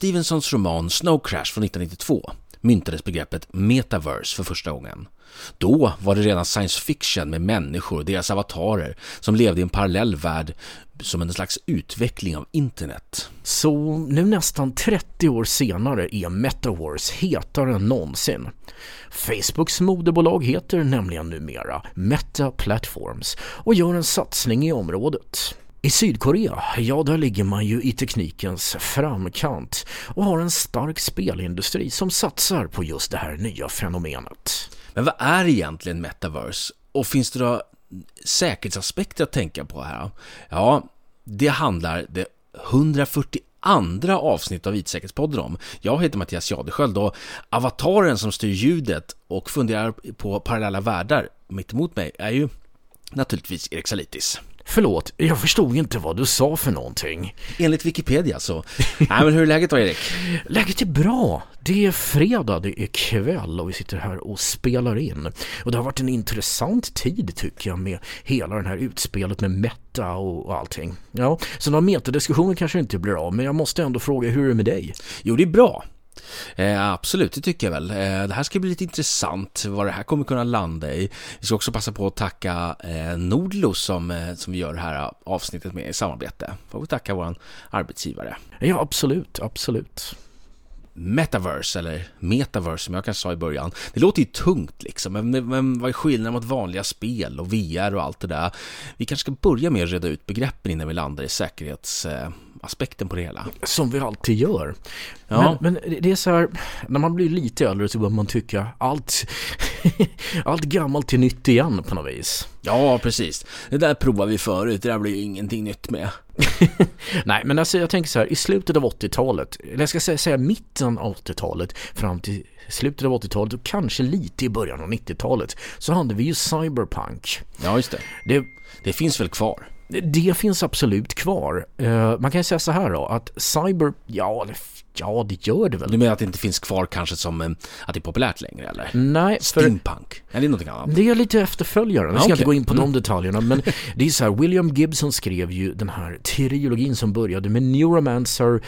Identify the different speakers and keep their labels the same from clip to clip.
Speaker 1: Stevensons roman Snow Crash från 1992 myntades begreppet metaverse för första gången. Då var det redan science fiction med människor och deras avatarer som levde i en parallell värld som en slags utveckling av internet.
Speaker 2: Så nu nästan 30 år senare är Metaverse hetare än någonsin. Facebooks moderbolag heter nämligen numera Meta Platforms och gör en satsning i området. I Sydkorea, ja där ligger man ju i teknikens framkant och har en stark spelindustri som satsar på just det här nya fenomenet.
Speaker 1: Men vad är egentligen metaverse? Och finns det då säkerhetsaspekter att tänka på här? Ja, det handlar det 140 andra avsnitt av IT-säkerhetspodden om. Jag heter Mattias Jadesköld och avataren som styr ljudet och funderar på parallella världar mitt emot mig är ju naturligtvis Erik Salitis.
Speaker 2: Förlåt, jag förstod inte vad du sa för någonting.
Speaker 1: Enligt Wikipedia så. Nej men hur är läget då Erik?
Speaker 2: Läget är bra. Det är fredag, det är kväll och vi sitter här och spelar in. Och det har varit en intressant tid tycker jag med hela det här utspelet med Meta och allting. Ja, så några metadiskussioner kanske inte blir av men jag måste ändå fråga hur är det med dig?
Speaker 1: Jo det är bra. Eh, absolut, det tycker jag väl. Eh, det här ska bli lite intressant vad det här kommer kunna landa i. Vi ska också passa på att tacka eh, Nordlo som, eh, som vi gör det här avsnittet med i samarbete. Får vi tacka vår arbetsgivare.
Speaker 2: Ja, absolut, absolut.
Speaker 1: Metaverse, eller Metaverse som jag kanske sa i början. Det låter ju tungt liksom, men, men vad är skillnaden mot vanliga spel och VR och allt det där? Vi kanske ska börja med att reda ut begreppen innan vi landar i säkerhets eh, aspekten på det hela.
Speaker 2: Som vi alltid gör. Ja. Men, men, det är så här, när man blir lite äldre så börjar man tycka allt, allt gammalt är nytt igen på något vis.
Speaker 1: Ja, precis. Det där provar vi förut, det där blir ju ingenting nytt med.
Speaker 2: Nej, men alltså jag tänker så här, i slutet av 80-talet, eller jag ska säga, säga mitten av 80-talet fram till slutet av 80-talet och kanske lite i början av 90-talet så hade vi ju Cyberpunk.
Speaker 1: Ja, just det. Det, det finns väl kvar?
Speaker 2: Det finns absolut kvar. Uh, man kan säga så här då, att cyber, ja, ja det gör det väl.
Speaker 1: Du menar att det inte finns kvar kanske som um, att det är populärt längre eller?
Speaker 2: Nej.
Speaker 1: Steampunk? Är det någonting annat?
Speaker 2: Det är lite efterföljaren, jag ska okay. inte gå in på mm. de detaljerna men det är så här, William Gibson skrev ju den här trilogin som började med Neuromancer,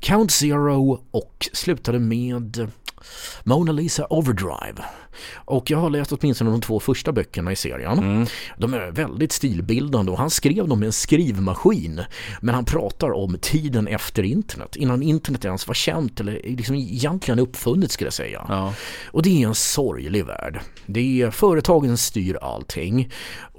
Speaker 2: Count Zero och slutade med Mona Lisa Overdrive. Och jag har läst åtminstone de två första böckerna i serien. Mm. De är väldigt stilbildande och han skrev dem med en skrivmaskin. Men han pratar om tiden efter internet, innan internet ens var känt eller liksom egentligen uppfunnet skulle jag säga. Ja. Och det är en sorglig värld. Det är företagen styr allting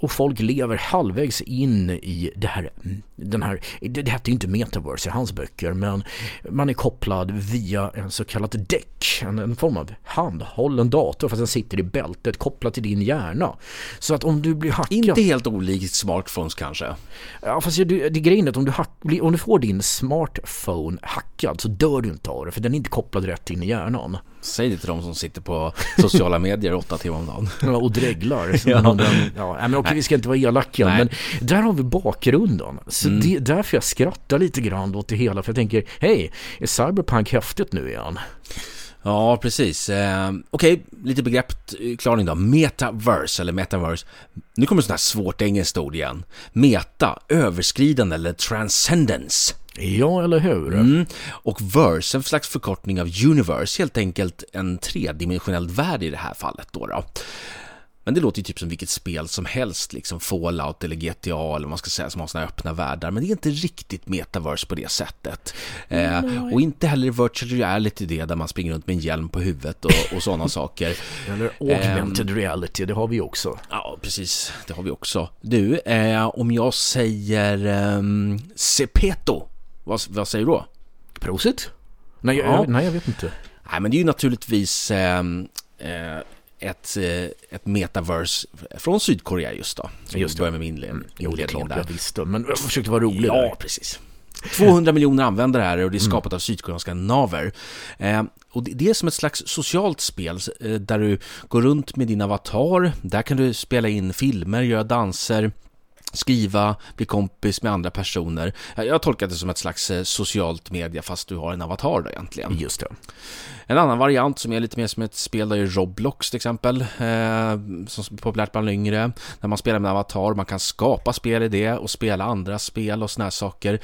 Speaker 2: och folk lever halvvägs in i det här, den här, det, det hette ju inte metaverse i hans böcker men man är kopplad via en så kallad däck, en, en form av handhållen dator fast den sitter i bältet kopplad till din hjärna. Så att om du blir hackad...
Speaker 1: Inte helt olikt smartphones kanske?
Speaker 2: Ja fast det, det grejen är att om du, hack, om du får din smartphone hackad så dör du inte av det för den är inte kopplad rätt in i hjärnan.
Speaker 1: Säg det till de som sitter på sociala medier åtta timmar om dagen.
Speaker 2: Ja, och dreglar. ja. ja, men okej, vi ska inte vara elaka, Nej. men där har vi bakgrunden. Så mm. det är därför jag skrattar lite grann åt det hela, för jag tänker, hej, är Cyberpunk häftigt nu igen?
Speaker 1: Ja, precis. Eh, Okej, okay, lite begreppklarning då. Metaverse eller metaverse. Nu kommer sådana här svårt engelskt ord igen. Meta, överskridande eller transcendence.
Speaker 2: Ja, eller hur?
Speaker 1: Mm. Och verse, en slags förkortning av universe, helt enkelt en tredimensionell värld i det här fallet då. då. Men det låter ju typ som vilket spel som helst, liksom Fallout eller GTA eller vad man ska säga, som har sådana öppna världar. Men det är inte riktigt metaverse på det sättet. Eh, och inte heller virtual reality det, där man springer runt med en hjälm på huvudet och, och sådana saker.
Speaker 2: Eller augmented eh, reality, det har vi också.
Speaker 1: Ja, precis, det har vi också. Du, eh, om jag säger Sepeto, vad, vad säger du då?
Speaker 2: Prosit? Nej, ja. jag, nej, jag vet inte.
Speaker 1: Nej, men det är ju naturligtvis ehm, eh, ett, eh, ett metaverse från Sydkorea just då. Som just börjar med min inledning,
Speaker 2: mm, inledning där. Jag visste, men jag försökte vara rolig
Speaker 1: Ja, där. precis. 200 miljoner användare här och det är mm. skapat mm. av sydkoreanska naver. Eh, och det, är som ett slags socialt spel eh, där du går runt med din avatar. Där kan du spela in filmer, göra danser, skriva, bli kompis med andra personer. Jag har tolkat det som ett slags eh, socialt media fast du har en avatar då egentligen.
Speaker 2: Just det.
Speaker 1: En annan variant som är lite mer som ett spel där är Roblox till exempel, eh, som är populärt bland yngre, där man spelar med avatar, man kan skapa spel i det och spela andra spel och såna här saker.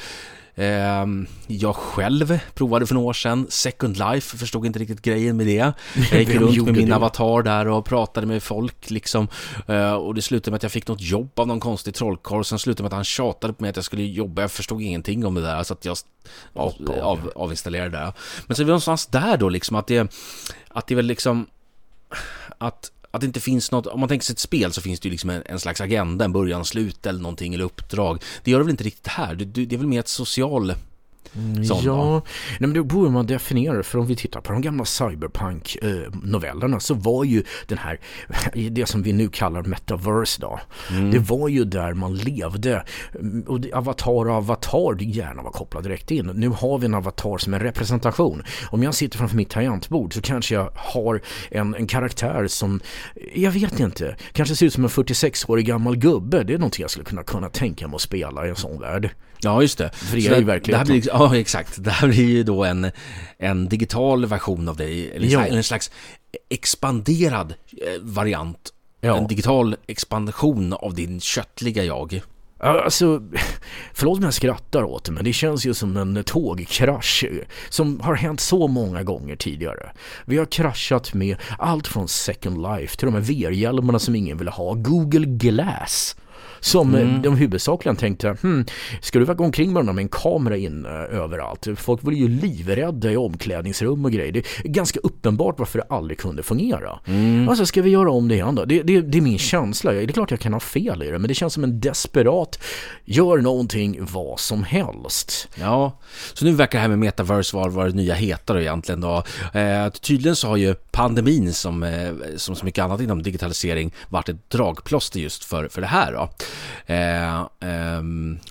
Speaker 1: Ehm, jag själv provade för några år sedan Second Life, förstod inte riktigt grejen med det. Jag gick runt med min det? avatar där och pratade med folk liksom. Eh, och det slutade med att jag fick något jobb av någon konstig trollkarl. Sen slutade med att han tjatade på mig att jag skulle jobba. Jag förstod ingenting om det där så att jag av, av, avinstallerade det. Men så är vi någonstans där då liksom att det, att det är väl liksom att att det inte finns något, om man tänker sig ett spel så finns det ju liksom en, en slags agenda, en början, slut eller någonting, eller uppdrag. Det gör det väl inte riktigt här, det, det är väl mer ett social
Speaker 2: Mm, ja, Nej, men det hur man definierar För om vi tittar på de gamla cyberpunk-novellerna så var ju den här, det som vi nu kallar metaverse då. Mm. Det var ju där man levde. Och avatar och avatar gärna var kopplad direkt in. Nu har vi en avatar som en representation. Om jag sitter framför mitt tangentbord så kanske jag har en, en karaktär som, jag vet inte, kanske ser ut som en 46-årig gammal gubbe. Det är någonting jag skulle kunna, kunna tänka mig att spela i en sån värld.
Speaker 1: Ja, just det.
Speaker 2: För det är ju verkligen.
Speaker 1: Det här blir, ja, exakt. Det här blir ju då en, en digital version av dig. Eller ja. en slags expanderad eh, variant. Ja. En digital expansion av din köttliga jag.
Speaker 2: Alltså, förlåt om jag skrattar åt det, men det känns ju som en tågkrasch som har hänt så många gånger tidigare. Vi har kraschat med allt från Second Life till de här VR-hjälmarna som ingen ville ha, Google Glass som mm. de huvudsakligen tänkte, hmm, ska du gå omkring med med en kamera in överallt? Folk var ju livrädda i omklädningsrum och grejer. Det är ganska uppenbart varför det aldrig kunde fungera. Mm. Alltså ska vi göra om det igen då? Det, det, det är min känsla. Det är klart jag kan ha fel i det, men det känns som en desperat, gör någonting vad som helst.
Speaker 1: Ja, så nu verkar det här med metaverse vara vad det nya heter egentligen då. Eh, tydligen så har ju pandemin som, eh, som så mycket annat inom digitalisering varit ett dragplåster just för, för det här då. Eh, eh,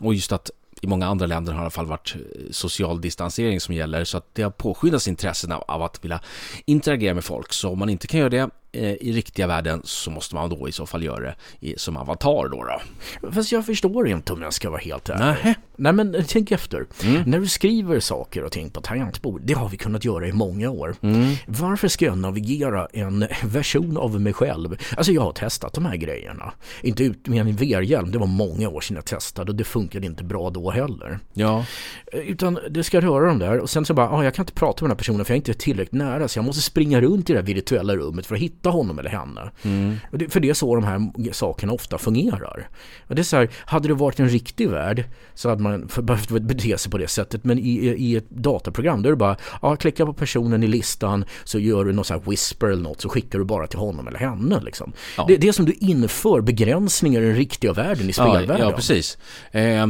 Speaker 1: och just att i många andra länder har det i alla fall varit social distansering som gäller så att det har påskyndats intressen av, av att vilja interagera med folk. Så om man inte kan göra det Eh, i riktiga världen så måste man då i så fall göra det som avatar då. då.
Speaker 2: Fast jag förstår inte om jag ska vara helt ärlig. Nej men tänk efter. Mm. När du skriver saker och ting på tangentbord, det har vi kunnat göra i många år. Mm. Varför ska jag navigera en version av mig själv? Alltså jag har testat de här grejerna. Inte ut med en VR-hjälm, det var många år sedan jag testade och det funkade inte bra då heller. Ja. Eh, utan det ska röra dem där och sen så bara, ah, jag kan inte prata med den här personen för jag är inte tillräckligt nära så jag måste springa runt i det här virtuella rummet för att hitta honom eller henne. Mm. För det är så de här sakerna ofta fungerar. Och det är så här, hade det varit en riktig värld så hade man behövt bete sig på det sättet. Men i, i ett dataprogram då är det bara, ja, klicka på personen i listan så gör du något så här whisper eller något så skickar du bara till honom eller henne. Liksom. Ja. Det, det är som du inför begränsningar i den riktiga världen i spelvärlden.
Speaker 1: Ja, ja precis. Eh,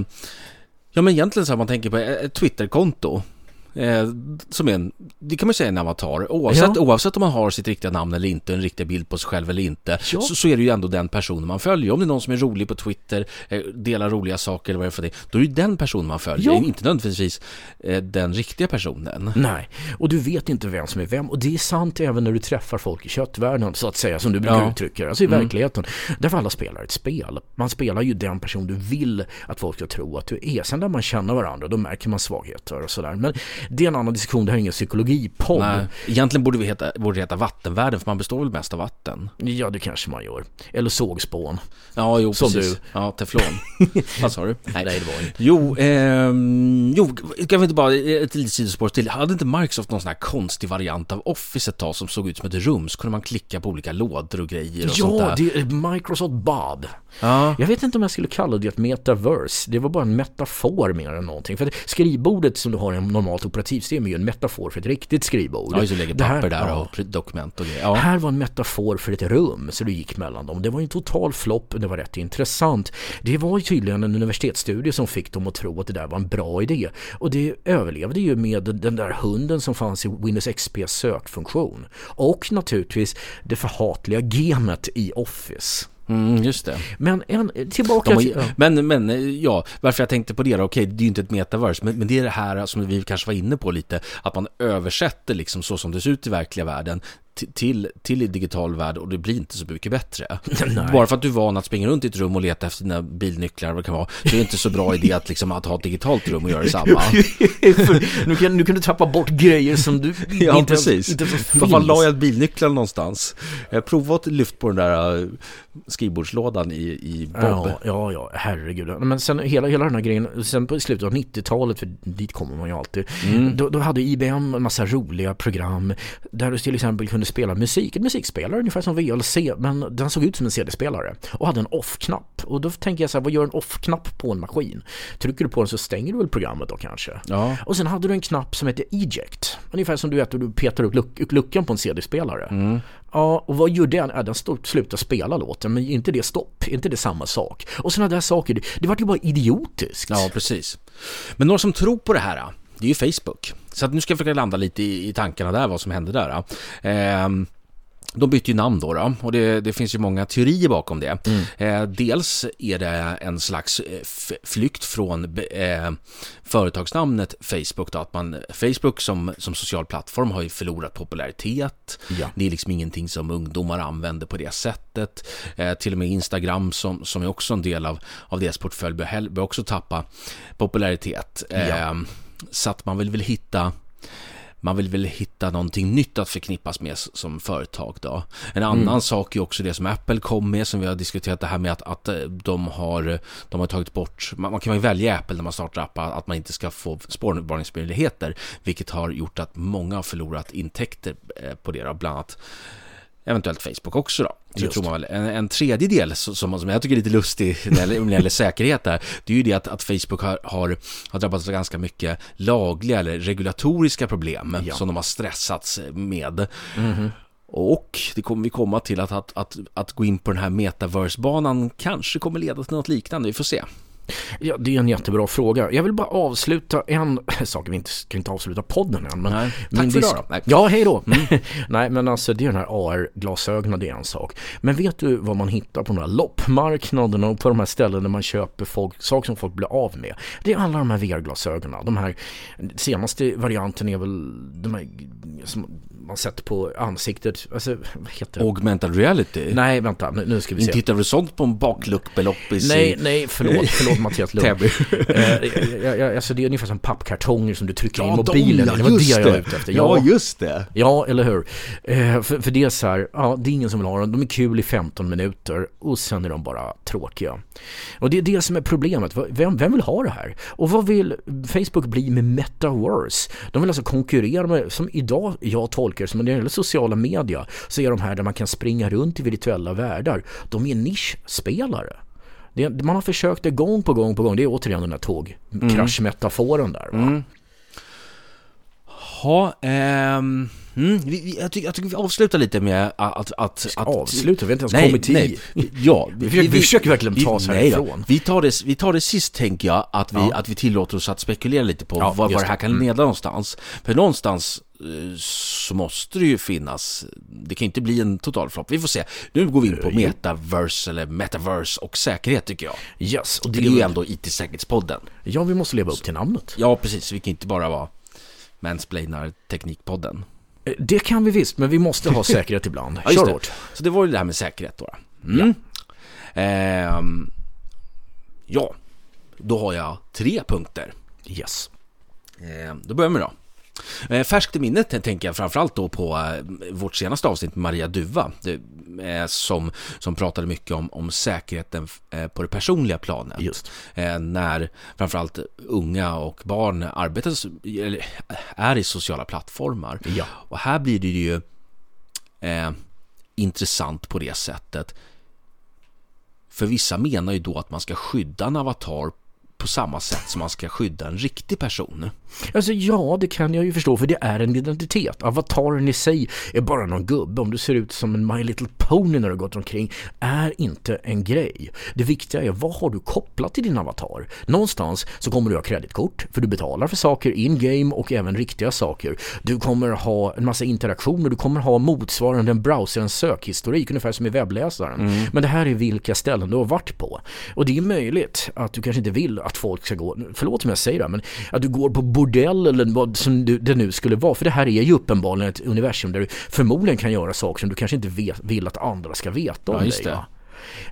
Speaker 1: ja men egentligen så här man tänker på ett Twitterkonto Eh, som är en, det kan man säga en avatar. Oavsett, ja. oavsett om man har sitt riktiga namn eller inte, en riktig bild på sig själv eller inte, ja. så, så, är det ju ändå den personen man följer. Om det är någon som är rolig på Twitter, eh, delar roliga saker eller vad det är för det, då är det den personen man följer, ja. inte nödvändigtvis eh, den riktiga personen.
Speaker 2: Nej, och du vet inte vem som är vem. Och det är sant även när du träffar folk i köttvärlden, så att säga, som du brukar ja. uttrycka det. Alltså i mm. verkligheten. Därför alla spelar ett spel. Man spelar ju den person du vill att folk ska tro att du är. Sen där man känner varandra, då märker man svagheter och sådär. Men det är en annan diskussion, det här är ingen psykologipodd. Nej,
Speaker 1: egentligen borde vi heta, borde heta vattenvärlden för man består väl mest av vatten?
Speaker 2: Ja, det kanske man gör. Eller sågspån.
Speaker 1: Ja, jo, Som precis. du. Ja, teflon. Vad sa du?
Speaker 2: Nej, Nej det var inte.
Speaker 1: Jo, eh, jo, kan vi inte bara, ett litet sidospår till. Hade inte Microsoft någon sån här konstig variant av Office ett tag som såg ut som ett rum? Så kunde man klicka på olika lådor och grejer och
Speaker 2: ja,
Speaker 1: sånt där.
Speaker 2: Ja, det är Microsoft Bob. Ja. Jag vet inte om jag skulle kalla det ett metaverse. Det var bara en metafor mer än någonting. För skrivbordet som du har normalt operativsystem är ju en metafor för ett riktigt skrivbord.
Speaker 1: Ja, just det. lägger papper där ja. och dokument och grejer. Ja.
Speaker 2: Här var en metafor för ett rum så du gick mellan dem. Det var en total flopp det var rätt intressant. Det var tydligen en universitetsstudie som fick dem att tro att det där var en bra idé. Och det överlevde ju med den där hunden som fanns i Windows XPs sökfunktion. Och naturligtvis det förhatliga gemet i Office.
Speaker 1: Mm, just det.
Speaker 2: Men en, tillbaka
Speaker 1: har, till... Men, men ja, varför jag tänkte på det då, okej, det är ju inte ett metaverse, men, men det är det här som vi kanske var inne på lite, att man översätter liksom så som det ser ut i verkliga världen till, till digital värld och det blir inte så mycket bättre. Bara för att du är van att springa runt i ett rum och leta efter dina bilnycklar vad det kan vara, så är det inte så bra idé att, liksom, att ha ett digitalt rum och göra detsamma.
Speaker 2: nu, kan, nu kan du tappa bort grejer som du
Speaker 1: ja, inte precis. Inte Varför la jag bilnycklar någonstans? Prova att lyft på den där äh, skrivbordslådan i, i Bob.
Speaker 2: Ja, ja, ja, herregud. Men sen hela, hela den här grejen, sen på slutet av 90-talet, för dit kommer man ju alltid, mm. då, då hade IBM en massa roliga program där du till exempel kunde spela musik, en musikspelare ungefär som VLC, men den såg ut som en CD-spelare och hade en off-knapp. Och då tänker jag så här, vad gör en off-knapp på en maskin? Trycker du på den så stänger du väl programmet då kanske?
Speaker 1: Ja.
Speaker 2: Och sen hade du en knapp som heter eject, ungefär som du vet, du petar upp luck luckan på en CD-spelare.
Speaker 1: Mm.
Speaker 2: Ja, och vad gör den? Ja, den slutar spela låten, men inte det stopp, inte det samma sak. Och sådana där saker, det, det vart ju bara idiotiskt.
Speaker 1: Ja, precis. Men några som tror på det här, det är ju Facebook. Så att nu ska jag försöka landa lite i, i tankarna där, vad som hände där. Eh, de bytte ju namn då, då och det, det, finns ju många teorier bakom det. Mm. Eh, dels är det en slags eh, flykt från eh, företagsnamnet Facebook. Då, att man, Facebook som, som social plattform har ju förlorat popularitet. Ja. Det är liksom ingenting som ungdomar använder på det sättet. Eh, till och med Instagram som, som är också en del av, av deras portfölj bör, också tappa popularitet. Ja. Så att man vill väl hitta man vill väl hitta någonting nytt att förknippas med som företag då. En annan mm. sak är också det som Apple kom med som vi har diskuterat det här med att, att eh, de, har, de har tagit bort, man, man kan ju välja Apple när man startar appar att man inte ska få spårvarningsmöjligheter vilket har gjort att många har förlorat intäkter eh, på det då, bland annat eventuellt Facebook också då. Så tror man väl. En, en tredje del som, som jag tycker är lite lustig när det gäller säkerhet där, det är ju det att, att Facebook har, har, har drabbats av ganska mycket lagliga eller regulatoriska problem ja. som de har stressats med.
Speaker 2: Mm -hmm.
Speaker 1: Och det kommer vi komma till att, att, att, att gå in på den här metaverse-banan kanske kommer leda till något liknande, vi får se.
Speaker 2: Ja, det är en jättebra fråga. Jag vill bara avsluta en sak. Vi ska inte avsluta podden än. Men
Speaker 1: Nej, tack för idag då.
Speaker 2: Ja, hej då. Mm. Nej, men alltså det är den här AR-glasögonen, det är en sak. Men vet du vad man hittar på de här loppmarknaderna och på de här ställena där man köper folk, saker som folk blir av med? Det är alla de här VR-glasögonen. De här senaste varianten är väl de här som man sätter på ansiktet. Alltså, vad heter det?
Speaker 1: Augmented reality?
Speaker 2: Nej, vänta, nu, nu ska vi se.
Speaker 1: Tittar du sånt på en bakluckbelopp i
Speaker 2: Nej, nej, förlåt, förlåt Mattias Lund. eh, alltså det är ungefär som pappkartonger som du trycker ja, in i mobilen.
Speaker 1: De,
Speaker 2: ja, det var det jag var ute efter.
Speaker 1: Ja, ja, just det.
Speaker 2: Ja, eller hur. Eh, för, för det är så här, ja, det är ingen som vill ha dem. De är kul i 15 minuter och sen är de bara tråkiga. Och det är det som är problemet. Vem, vem vill ha det här? Och vad vill Facebook bli med metaverse? De vill alltså konkurrera med, som idag jag tolkar som när det gäller sociala media så är de här där man kan springa runt i virtuella världar. De är nischspelare. Det, man har försökt det gång på gång på gång. Det är återigen den där tågkraschmetaforen där. Va? Mm.
Speaker 1: Ha, ehm, mm, vi, jag, tycker, jag tycker vi avslutar lite med att... att,
Speaker 2: att avsluta? Vi har inte ens nej, kommit
Speaker 1: nej, Ja,
Speaker 2: vi, vi, vi, vi försöker verkligen ta oss härifrån.
Speaker 1: Vi tar, det, vi tar det sist tänker jag, att vi, ja. att vi tillåter oss att spekulera lite på ja, vad, vad det här kan mm. leda någonstans. För någonstans så måste det ju finnas, det kan inte bli en total flopp. Vi får se. Nu går vi in på metaverse eller metaverse och säkerhet tycker jag.
Speaker 2: Yes,
Speaker 1: och det, det är ju ändå IT-säkerhetspodden.
Speaker 2: Ja, vi måste leva upp till namnet.
Speaker 1: Ja, precis. Vi kan inte bara vara Mansplainar Teknikpodden.
Speaker 2: Eh, det kan vi visst, men vi måste ha säkerhet ibland. ja, Kör hårt.
Speaker 1: Så det var ju det här med säkerhet då. Mm. Ja. Eh, ja, då har jag tre punkter.
Speaker 2: Yes.
Speaker 1: Eh, då börjar vi då. Eh, färskt i minnet tänker jag framförallt då på eh, vårt senaste avsnitt med Maria Duva eh, som, som pratade mycket om, om säkerheten på det personliga planet.
Speaker 2: Just.
Speaker 1: När framförallt unga och barn arbetar, eller är i sociala plattformar.
Speaker 2: Ja.
Speaker 1: Och här blir det ju eh, intressant på det sättet. För vissa menar ju då att man ska skydda en avatar på samma sätt som man ska skydda en riktig person.
Speaker 2: Alltså ja, det kan jag ju förstå för det är en identitet. Avataren i sig är bara någon gubbe. Om du ser ut som en My Little Pony när du gått omkring är inte en grej. Det viktiga är vad har du kopplat till din avatar? Någonstans så kommer du ha kreditkort för du betalar för saker in-game och även riktiga saker. Du kommer ha en massa interaktioner. Du kommer ha motsvarande en browserens sökhistorik ungefär som i webbläsaren. Mm. Men det här är vilka ställen du har varit på. Och det är möjligt att du kanske inte vill att folk ska gå, förlåt om jag säger det, men att du går på bordell eller vad som det nu skulle vara. För det här är ju uppenbarligen ett universum där du förmodligen kan göra saker som du kanske inte vet, vill att andra ska veta om ja, dig. Va?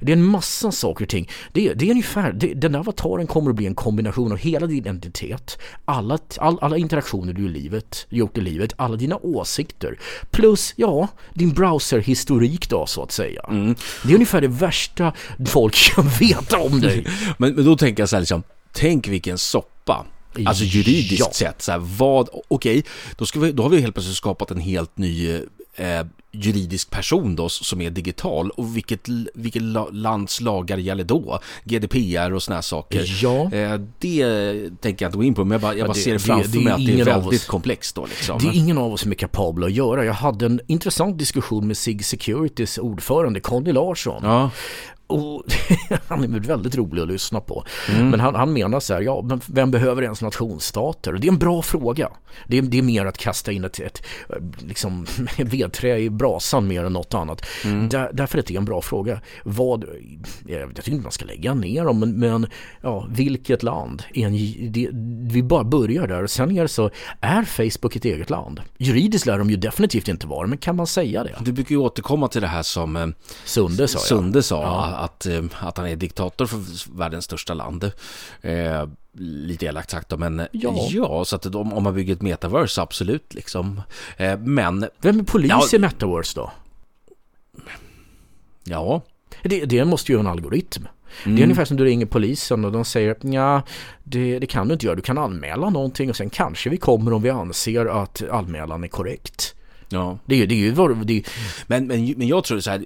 Speaker 2: Det är en massa saker och ting. Det, är, det är ungefär, det, den där avataren kommer att bli en kombination av hela din identitet, alla, all, alla interaktioner du i livet, gjort i livet, alla dina åsikter, plus, ja, din browserhistorik då så att säga. Mm. Det är ungefär det värsta folk kan veta om dig.
Speaker 1: men, men då tänker jag så här liksom, tänk vilken soppa. Alltså juridiskt ja. sett, så här, vad, okej, okay, då, då har vi helt plötsligt skapat en helt ny eh, juridisk person då som är digital och vilket, vilket lands lagar gäller då? GDPR och här saker.
Speaker 2: Ja.
Speaker 1: Eh, det tänker jag inte gå in på men jag bara, jag bara det, ser det framför det, det mig att det är väldigt oss, komplext då liksom.
Speaker 2: Det är ingen av oss som är kapabla att göra. Jag hade en intressant diskussion med SIG Securities ordförande Conny Larsson.
Speaker 1: Ja.
Speaker 2: Och han är väldigt rolig att lyssna på. Mm. Men han, han menar så här, ja, men vem behöver ens nationsstater? Och det är en bra fråga. Det är, det är mer att kasta in ett, ett liksom, vedträ i brasan mer än något annat. Mm. Där, därför är det en bra fråga. Vad, jag tycker inte man ska lägga ner dem, men, men ja, vilket land? En, det, vi bara börjar där. Och sen är det så, är Facebook ett eget land? Juridiskt lär de ju definitivt inte vara, men kan man säga det?
Speaker 1: Du brukar ju återkomma till det här som eh,
Speaker 2: Sunde sa.
Speaker 1: Sunde sa. Ja att, eh, att han är diktator för världens största land. Eh, lite elakt sagt då, men ja, ja så att om, om man bygger ett metaverse, absolut liksom. Eh, men...
Speaker 2: Vem är polis ja, i metaverse då?
Speaker 1: Ja.
Speaker 2: Det, det måste ju vara en algoritm. Mm. Det är ungefär som du ringer polisen och de säger ja, det, det kan du inte göra. Du kan anmäla någonting och sen kanske vi kommer om vi anser att anmälan är korrekt.
Speaker 1: Ja.
Speaker 2: Det är, det är ju det är.
Speaker 1: Men, men, men jag tror så här,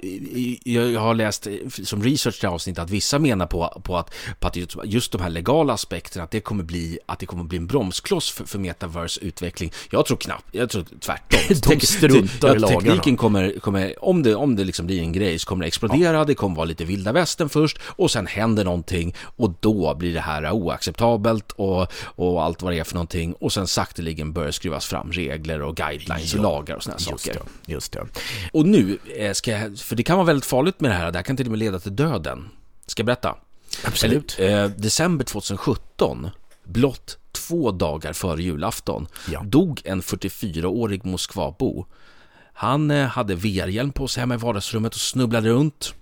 Speaker 1: jag har läst som research till avsnitt att vissa menar på, på, att, på att just de här legala aspekterna, att det kommer bli, att det kommer bli en bromskloss för, för metaverse utveckling. Jag tror knappt, jag tror tvärtom.
Speaker 2: de struntar i lagarna.
Speaker 1: Tekniken kommer, kommer om det, om det liksom blir en grej så kommer det explodera, ja. det kommer vara lite vilda västern först och sen händer någonting och då blir det här oacceptabelt och, och allt vad det är för någonting och sen sakteligen börjar skruvas fram regler och guidelines ja. och lagar och sådana
Speaker 2: saker. Det, just det.
Speaker 1: Och nu eh, ska jag, för det kan vara väldigt farligt med det här, det här kan till och med leda till döden. Ska jag berätta?
Speaker 2: Absolut.
Speaker 1: Eh, december 2017, blott två dagar före julafton, ja. dog en 44-årig Moskvabo. Han eh, hade VR-hjälm på sig hemma i vardagsrummet och snubblade runt.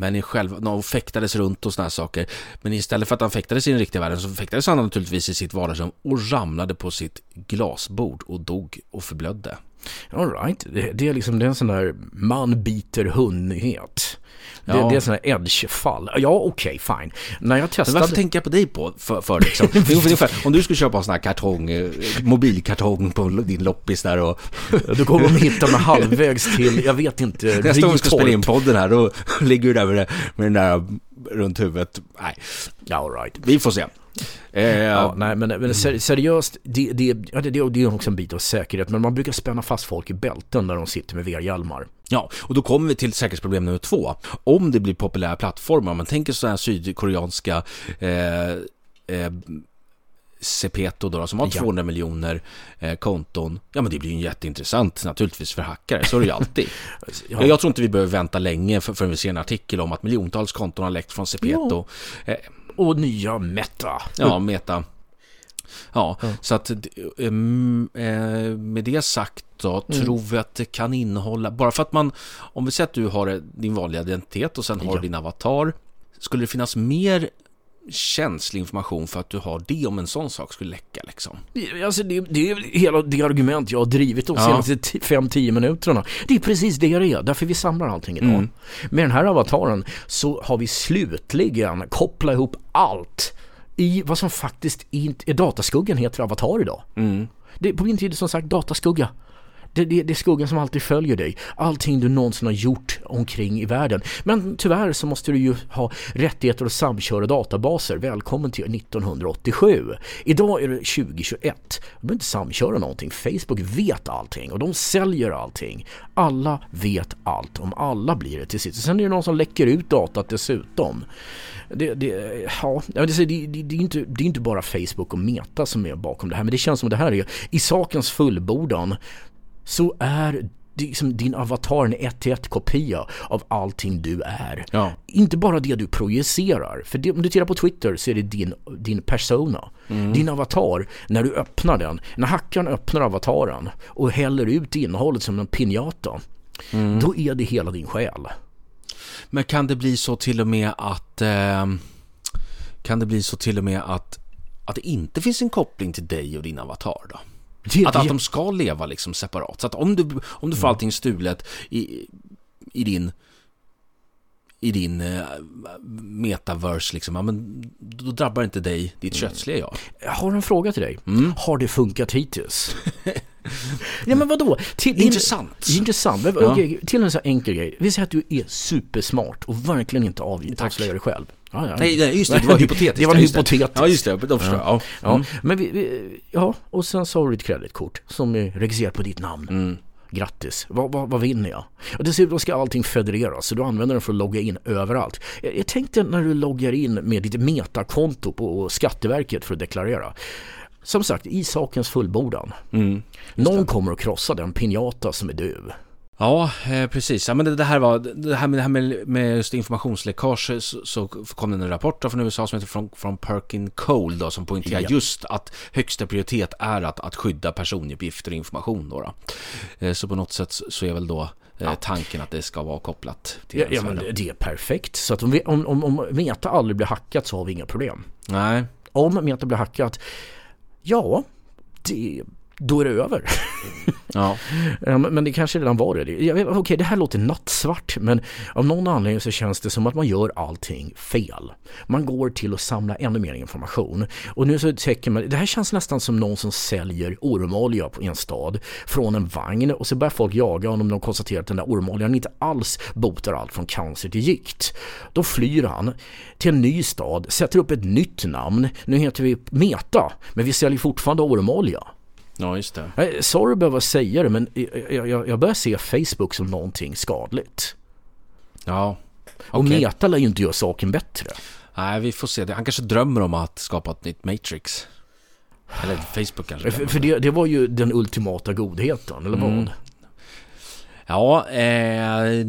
Speaker 1: Men i själva, och fäktades runt och sådana saker. Men istället för att han fäktades i den riktiga världen så fäktades han naturligtvis i sitt vardagsrum och ramlade på sitt glasbord och dog och förblödde.
Speaker 2: Alright, det, det är liksom det är en sån där man biter hundnyhet. Det, ja. det är sådana edge-fall. Ja, okej, okay, fine. När jag testade...
Speaker 1: Men varför tänker jag på dig på, för, för liksom? om du skulle köpa en sån här kartong, eh, mobilkartong på din loppis där och...
Speaker 2: Du kommer att hitta mig halvvägs till, jag vet inte,
Speaker 1: Nästa gång vi ska spela in podden här, då ligger du där med, med den där runt huvudet. Nej.
Speaker 2: Ja, all right.
Speaker 1: Vi får se.
Speaker 2: Eh, ja, nej, men, men seriöst, det, det, det, det är också en bit av säkerhet. Men man brukar spänna fast folk i bälten när de sitter med VR-hjälmar.
Speaker 1: Ja, och då kommer vi till säkerhetsproblem nummer två. Om det blir populära plattformar, man tänker sådana här sydkoreanska eh, eh, Sepeto då, som har 200 ja. miljoner eh, konton. Ja men det blir ju jätteintressant naturligtvis för hackare, så är det ju alltid. ja. Jag tror inte vi behöver vänta länge för, förrän vi ser en artikel om att miljontals konton har läckt från Sepeto.
Speaker 2: Ja. Eh, och nya Meta.
Speaker 1: Ja, Meta. Ja, ja. så att um, eh, med det sagt då, mm. tror vi att det kan innehålla, bara för att man, om vi säger att du har din vanliga identitet och sen har du din avatar, skulle det finnas mer känslig information för att du har det om en sån sak skulle läcka liksom?
Speaker 2: Alltså det, det är hela det argument jag har drivit de senaste 5-10 minuterna. Det är precis det det är, därför vi samlar allting idag. Mm. Med den här avataren så har vi slutligen kopplat ihop allt i vad som faktiskt är dataskuggan heter avatar idag.
Speaker 1: Mm.
Speaker 2: Det, på min tid som sagt dataskugga. Det, det, det, är skuggan som alltid följer dig. Allting du någonsin har gjort omkring i världen. Men tyvärr så måste du ju ha rättigheter att samköra databaser. Välkommen till 1987. Idag är det 2021. Du behöver inte samköra någonting. Facebook vet allting och de säljer allting. Alla vet allt om alla blir det till sist. Sen är det någon som läcker ut datat dessutom. Det, det, ja, det, det, det, är inte, det är inte bara Facebook och Meta som är bakom det här men det känns som att det här är i sakens fullbordan så är liksom din avatar en ett till ett kopia av allting du är.
Speaker 1: Ja.
Speaker 2: Inte bara det du projicerar. För det, om du tittar på Twitter så är det din, din persona. Mm. Din avatar, när du öppnar den, när hackaren öppnar avataren och häller ut innehållet som en pinjata. Mm. Då är det hela din själ.
Speaker 1: Men kan det bli så till och med att eh, kan det bli så till och med att att det inte finns en koppling till dig och din avatar då? Det, att, att de ska leva liksom separat. Så att om du, om du får mm. allting stulet i, i din i din uh, metaverse liksom, ja, men då drabbar inte dig ditt mm. kötsliga jag.
Speaker 2: Jag har en fråga till dig. Mm. Har det funkat hittills? ja men vadå?
Speaker 1: Till, intressant.
Speaker 2: In, intressant. Ja. okay, till en så enkel grej. Vi säger att du är supersmart och verkligen inte avslöjar dig själv.
Speaker 1: Ja, ja. Nej, nej, just det, det var hypotetiskt.
Speaker 2: det var hypotetiskt.
Speaker 1: Ja, just det, de förstår ja.
Speaker 2: ja. Mm. Men vi, vi, ja, och sen så har du ett kreditkort som är registrerat på ditt namn. Mm. Grattis, vad, vad, vad vinner jag? Och dessutom ska allting federeras så du använder den för att logga in överallt. Jag, jag tänkte när du loggar in med ditt metakonto på Skatteverket för att deklarera. Som sagt, i sakens fullbordan. Mm, Någon kommer att krossa den pinjata som är du.
Speaker 1: Ja, eh, precis. Ja, men det, här var, det här med, det här med, med just informationsläckage så, så kom det en rapport från USA som heter från, från Perkin Cole då, som poängterar ja. just att högsta prioritet är att, att skydda personuppgifter och information. Då, då. Eh, så på något sätt så är väl då eh, ja. tanken att det ska vara kopplat till
Speaker 2: Ja, ja men det är perfekt. Så att om, vi, om, om, om Meta aldrig blir hackat så har vi inga problem.
Speaker 1: Nej.
Speaker 2: Om Meta blir hackat, ja, det då är det över. Ja. men det kanske redan var det. Okej, okay, det här låter nattsvart men av någon anledning så känns det som att man gör allting fel. Man går till att samla ännu mer information. Och nu så tänker man, det här känns nästan som någon som säljer ormolja i en stad från en vagn och så börjar folk jaga honom när de konstaterar att den där ormoljan inte alls botar allt från cancer till gikt. Då flyr han till en ny stad, sätter upp ett nytt namn. Nu heter vi Meta, men vi säljer fortfarande ormolja.
Speaker 1: Ja, just det.
Speaker 2: Sorry att behöva säga det, men jag, jag, jag börjar se Facebook som någonting skadligt.
Speaker 1: Ja.
Speaker 2: Okay. Och Meta lär ju inte göra saken bättre.
Speaker 1: Nej, vi får se. Han kanske drömmer om att skapa ett nytt Matrix. Eller Facebook kanske.
Speaker 2: För, för det, det, var ju den ultimata godheten, eller vad? Mm.
Speaker 1: Ja, eh,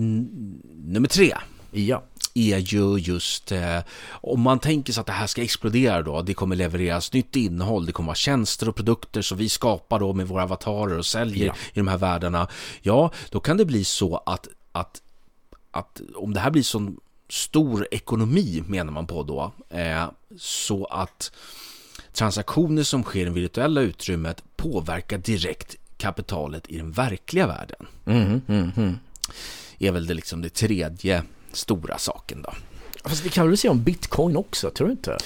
Speaker 1: nummer tre.
Speaker 2: Ja
Speaker 1: är ju just eh, om man tänker sig att det här ska explodera då, det kommer levereras nytt innehåll, det kommer vara tjänster och produkter som vi skapar då med våra avatarer och säljer ja. i de här världarna. Ja, då kan det bli så att, att, att om det här blir sån stor ekonomi menar man på då, eh, så att transaktioner som sker i det virtuella utrymmet påverkar direkt kapitalet i den verkliga världen.
Speaker 2: Mm, mm, mm.
Speaker 1: Är väl det liksom det tredje stora saken då.
Speaker 2: Fast det kan väl säga om bitcoin också, tror du inte?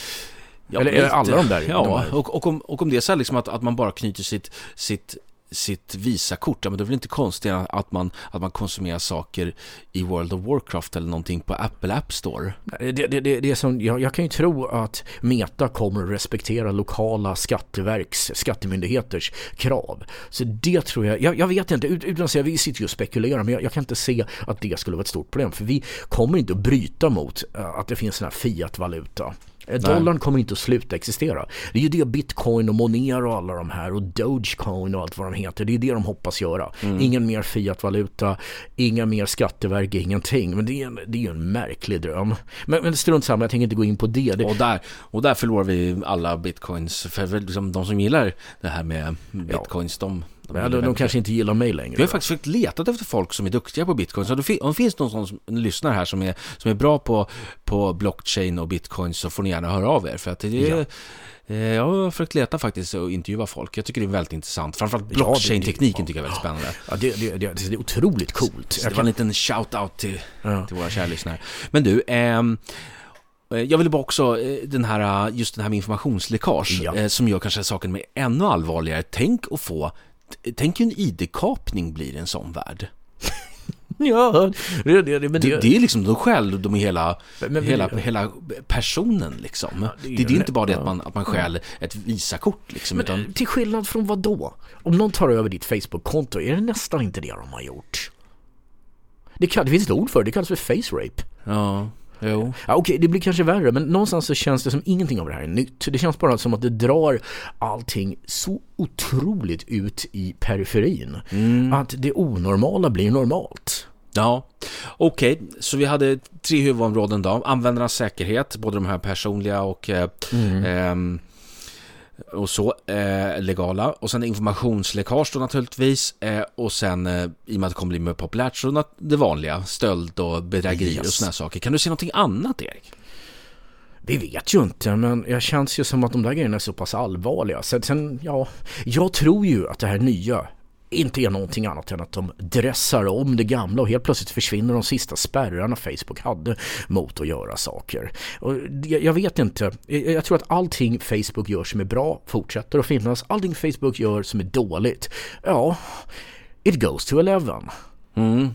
Speaker 2: Ja, Eller lite, alla de där?
Speaker 1: Ja, de här. Och, och, om, och om det är så här liksom att, att man bara knyter sitt, sitt sitt Visakort, ja, men det är väl inte konstigt att man, att man konsumerar saker i World of Warcraft eller någonting på Apple App Store.
Speaker 2: Det, det, det, det är som, jag, jag, kan ju tro att Meta kommer att respektera lokala skatteverks, skattemyndigheters krav. Så det tror jag, jag, jag vet inte, utan att säga, vi sitter ju och spekulerar, men jag, jag, kan inte se att det skulle vara ett stort problem, för vi kommer inte att bryta mot eh, att det finns sån här fiat-valuta. Eh, dollarn kommer inte att sluta existera. Det är ju det bitcoin och Monero och alla de här och Dogecoin och allt vad de heter. Det är det de hoppas göra. Mm. Ingen mer fiatvaluta, inga mer skatteverk, ingenting. Men det är, en, det är ju en märklig dröm. Men, men strunt samma, jag tänker inte gå in på det. det...
Speaker 1: Och, där, och där förlorar vi alla bitcoins. För liksom, de som gillar det här med bitcoins, ja. de
Speaker 2: de, ja, de, de kanske inte gillar mig längre.
Speaker 1: Vi har faktiskt försökt leta efter folk som är duktiga på bitcoin. Så om det finns någon som lyssnar här som är, som är bra på, på blockchain och bitcoin så får ni gärna höra av er. För att det är, ja. Eh, jag har försökt leta faktiskt och intervjua folk. Jag tycker det är väldigt intressant. Framförallt blockchain-tekniken ja, tycker jag är väldigt spännande.
Speaker 2: Ja, det, det, det, det är otroligt coolt.
Speaker 1: Så det var en liten shout-out till, ja. till våra kära lyssnare. Men du, ehm, eh, jag ville bara också, eh, den här, just den här med informationsläckage, ja. som gör kanske saken med ännu allvarligare. Tänk att få Tänk en ID-kapning blir en sån värld.
Speaker 2: Ja,
Speaker 1: det, det, men det, det är liksom, då stjäl de hela, men, hela, hela personen liksom. Ja, det, är, det, är inte bara det att man, att man stjäl ett Visakort liksom. Men,
Speaker 2: utan... Till skillnad från vad då? Om någon tar över ditt Facebook-konto, är det nästan inte det de har gjort? Det, kan, det finns ett ord för det, det kallas för face rape.
Speaker 1: Ja.
Speaker 2: Jo. Ja, Okej, det blir kanske värre, men någonstans så känns det som ingenting av det här är nytt. Det känns bara som att det drar allting så otroligt ut i periferin. Mm. Att det onormala blir normalt.
Speaker 1: Ja, okej, okay. så vi hade tre huvudområden då. Användarnas säkerhet, både de här personliga och eh, mm. eh, och så, eh, legala. Och sen informationsläckage då naturligtvis. Eh, och sen, eh, i och med att det kommer bli mer populärt, så det vanliga, stöld och bedrägerier yes. och sådana saker. Kan du se någonting annat, Erik?
Speaker 2: Vi vet ju inte, men jag känns ju som att de där grejerna är så pass allvarliga. Sen, sen ja, jag tror ju att det här nya inte är någonting annat än att de dressar om det gamla och helt plötsligt försvinner de sista spärrarna Facebook hade mot att göra saker. Och jag, vet inte, jag tror att allting Facebook gör som är bra fortsätter att finnas. Allting Facebook gör som är dåligt, ja, it goes to eleven. Mm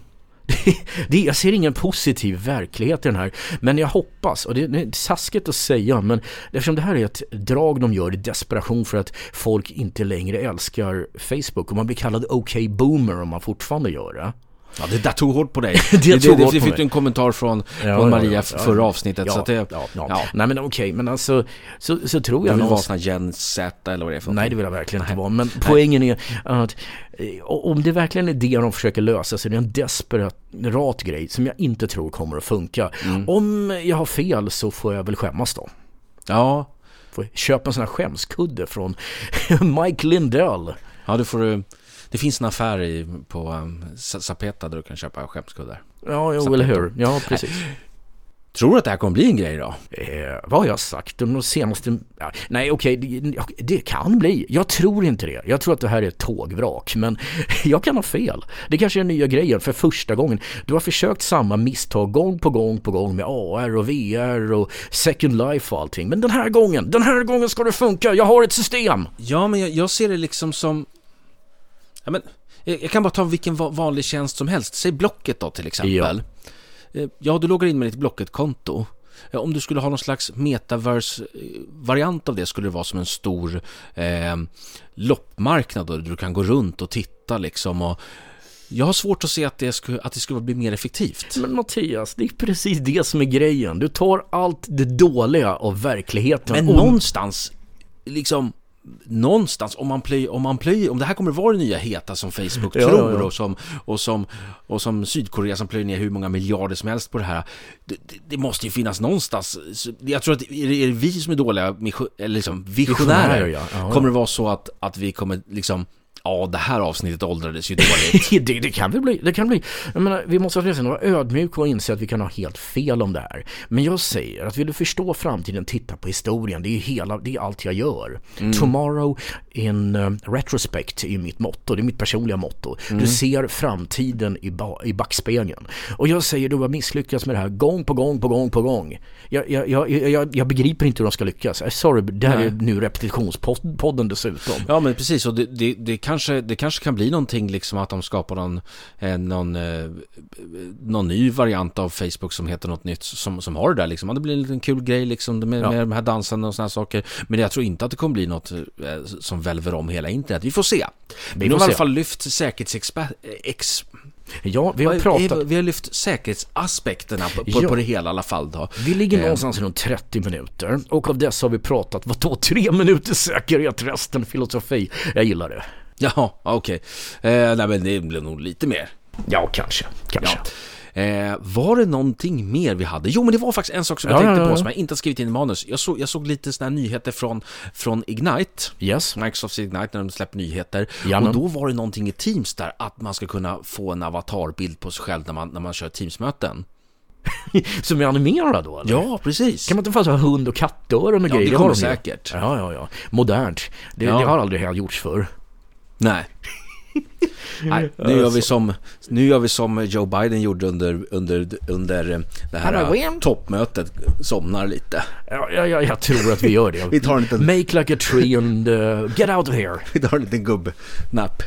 Speaker 2: det, jag ser ingen positiv verklighet i den här. Men jag hoppas, och det, det är saskigt att säga, men eftersom det här är ett drag de gör i desperation för att folk inte längre älskar Facebook och man blir kallad OK Boomer om man fortfarande gör det.
Speaker 1: Ja, det där tog hårt på dig. det, det, det, det, det fick du en kommentar från, ja, från Maria ja, ja, förra avsnittet. Så det,
Speaker 2: ja. Nej men okej, okay, men alltså så, så tror jag...
Speaker 1: Du vill vara sån här Gen Z eller vad det är för
Speaker 2: Nej, det vill jag verkligen inte vara. Men Nej. poängen är att eh, om det verkligen är det de försöker lösa så är det en desperat grej som jag inte tror kommer att funka. Mm. Om jag har fel så får jag väl skämmas då.
Speaker 1: Ja.
Speaker 2: Får köpa en sån här skämskudde från Mike Lindell.
Speaker 1: Ja, du får det finns en affär i, på um, Zapeta där du kan köpa skämskuddar.
Speaker 2: Ja, jo, eller hur. Ja, precis.
Speaker 1: Tror du att det här kommer bli en grej då?
Speaker 2: Eh, vad har jag sagt? De senaste... Nej, okej, okay, det, det, kan bli. Jag tror inte det. Jag tror att det här är ett tågvrak, men jag kan ha fel. Det kanske är nya grejen för första gången. Du har försökt samma misstag gång på gång på gång med AR och VR och Second Life och allting. Men den här gången, den här gången ska det funka. Jag har ett system.
Speaker 1: Ja, men jag, jag ser det liksom som Ja, men, jag kan bara ta vilken vanlig tjänst som helst. Säg Blocket då till exempel. Ja, eh, ja du loggar in med ditt Blocket-konto. Om du skulle ha någon slags metaverse-variant av det skulle det vara som en stor eh, loppmarknad där du kan gå runt och titta liksom och jag har svårt att se att det, skulle, att det skulle bli mer effektivt.
Speaker 2: Men Mattias, det är precis det som är grejen. Du tar allt det dåliga av verkligheten.
Speaker 1: Men och... någonstans, liksom, någonstans, om man plöjer, om man plöjer, om det här kommer vara det nya heta som Facebook ja, tror ja, ja. Och, som, och, som, och som Sydkorea som plöjer ner hur många miljarder som helst på det här. Det, det, det måste ju finnas någonstans, jag tror att är det, är det vi som är dåliga, eller liksom visionärer, visionärer kommer det vara så att, att vi kommer liksom Ja, det här avsnittet åldrades ju dåligt.
Speaker 2: det, det, kan väl bli. Det kan bli. Jag menar, vi måste vara ödmjuka och inse att vi kan ha helt fel om det här. Men jag säger att vill du förstå framtiden, titta på historien. Det är, hela, det är allt jag gör. Mm. Tomorrow in uh, retrospect är mitt motto. Det är mitt personliga motto. Mm. Du ser framtiden i, ba i backspegeln. Och jag säger du har misslyckats med det här gång på gång på gång på gång. Jag, jag, jag, jag, jag begriper inte hur de ska lyckas. Sorry, det här Nej. är nu repetitionspodden dessutom.
Speaker 1: Ja, men precis. Och det, det, det kan kanske, det kanske kan bli någonting liksom att de skapar någon, eh, någon, eh, någon ny variant av Facebook som heter något nytt som, som har det där liksom. Det blir en liten kul grej liksom med, ja. med de här dansen och sådana saker. Men jag tror inte att det kommer bli något eh, som välver om hela internet. Vi får se. Vi, har i alla fall lyft säkerhetsexpert... Ex,
Speaker 2: Ja, vi har pratat...
Speaker 1: Vi har lyft säkerhetsaspekterna på, på, ja. på det hela i alla fall då.
Speaker 2: Vi ligger eh. någonstans runt 30 minuter och av dessa har vi pratat, vad då, tre minuter säkerhet, resten filosofi. Jag gillar det.
Speaker 1: Ja, okej. Okay. Eh, nej men det blir nog lite mer.
Speaker 2: Ja, kanske. Kanske.
Speaker 1: Ja. Eh, var det någonting mer vi hade? Jo, men det var faktiskt en sak som jag ja, tänkte ja, på som jag inte har skrivit in i manus. Jag såg, jag såg lite sådana här nyheter från, från Ignite.
Speaker 2: Yes.
Speaker 1: Microsoft Ignite när de släpper nyheter. och då var det någonting i Teams där att man ska kunna få en avatarbild på sig själv när man, när man kör Teams-möten.
Speaker 2: som är animerad då?
Speaker 1: Eller? Ja, precis.
Speaker 2: Kan man inte få ha hund och kattöron och ja, grejer?
Speaker 1: Ja, det kommer säkert.
Speaker 2: Ja, ja, ja. Modernt. Det, ja. det har aldrig gjorts förr.
Speaker 1: Nej. Nej, nu gör, vi som, nu gör vi som Joe Biden gjorde under, under, under det här toppmötet. Somnar lite.
Speaker 2: Ja, ja, jag tror att vi gör det.
Speaker 1: vi tar en liten...
Speaker 2: Make like a tree and uh, get out of here.
Speaker 1: vi tar en liten gubbnapp.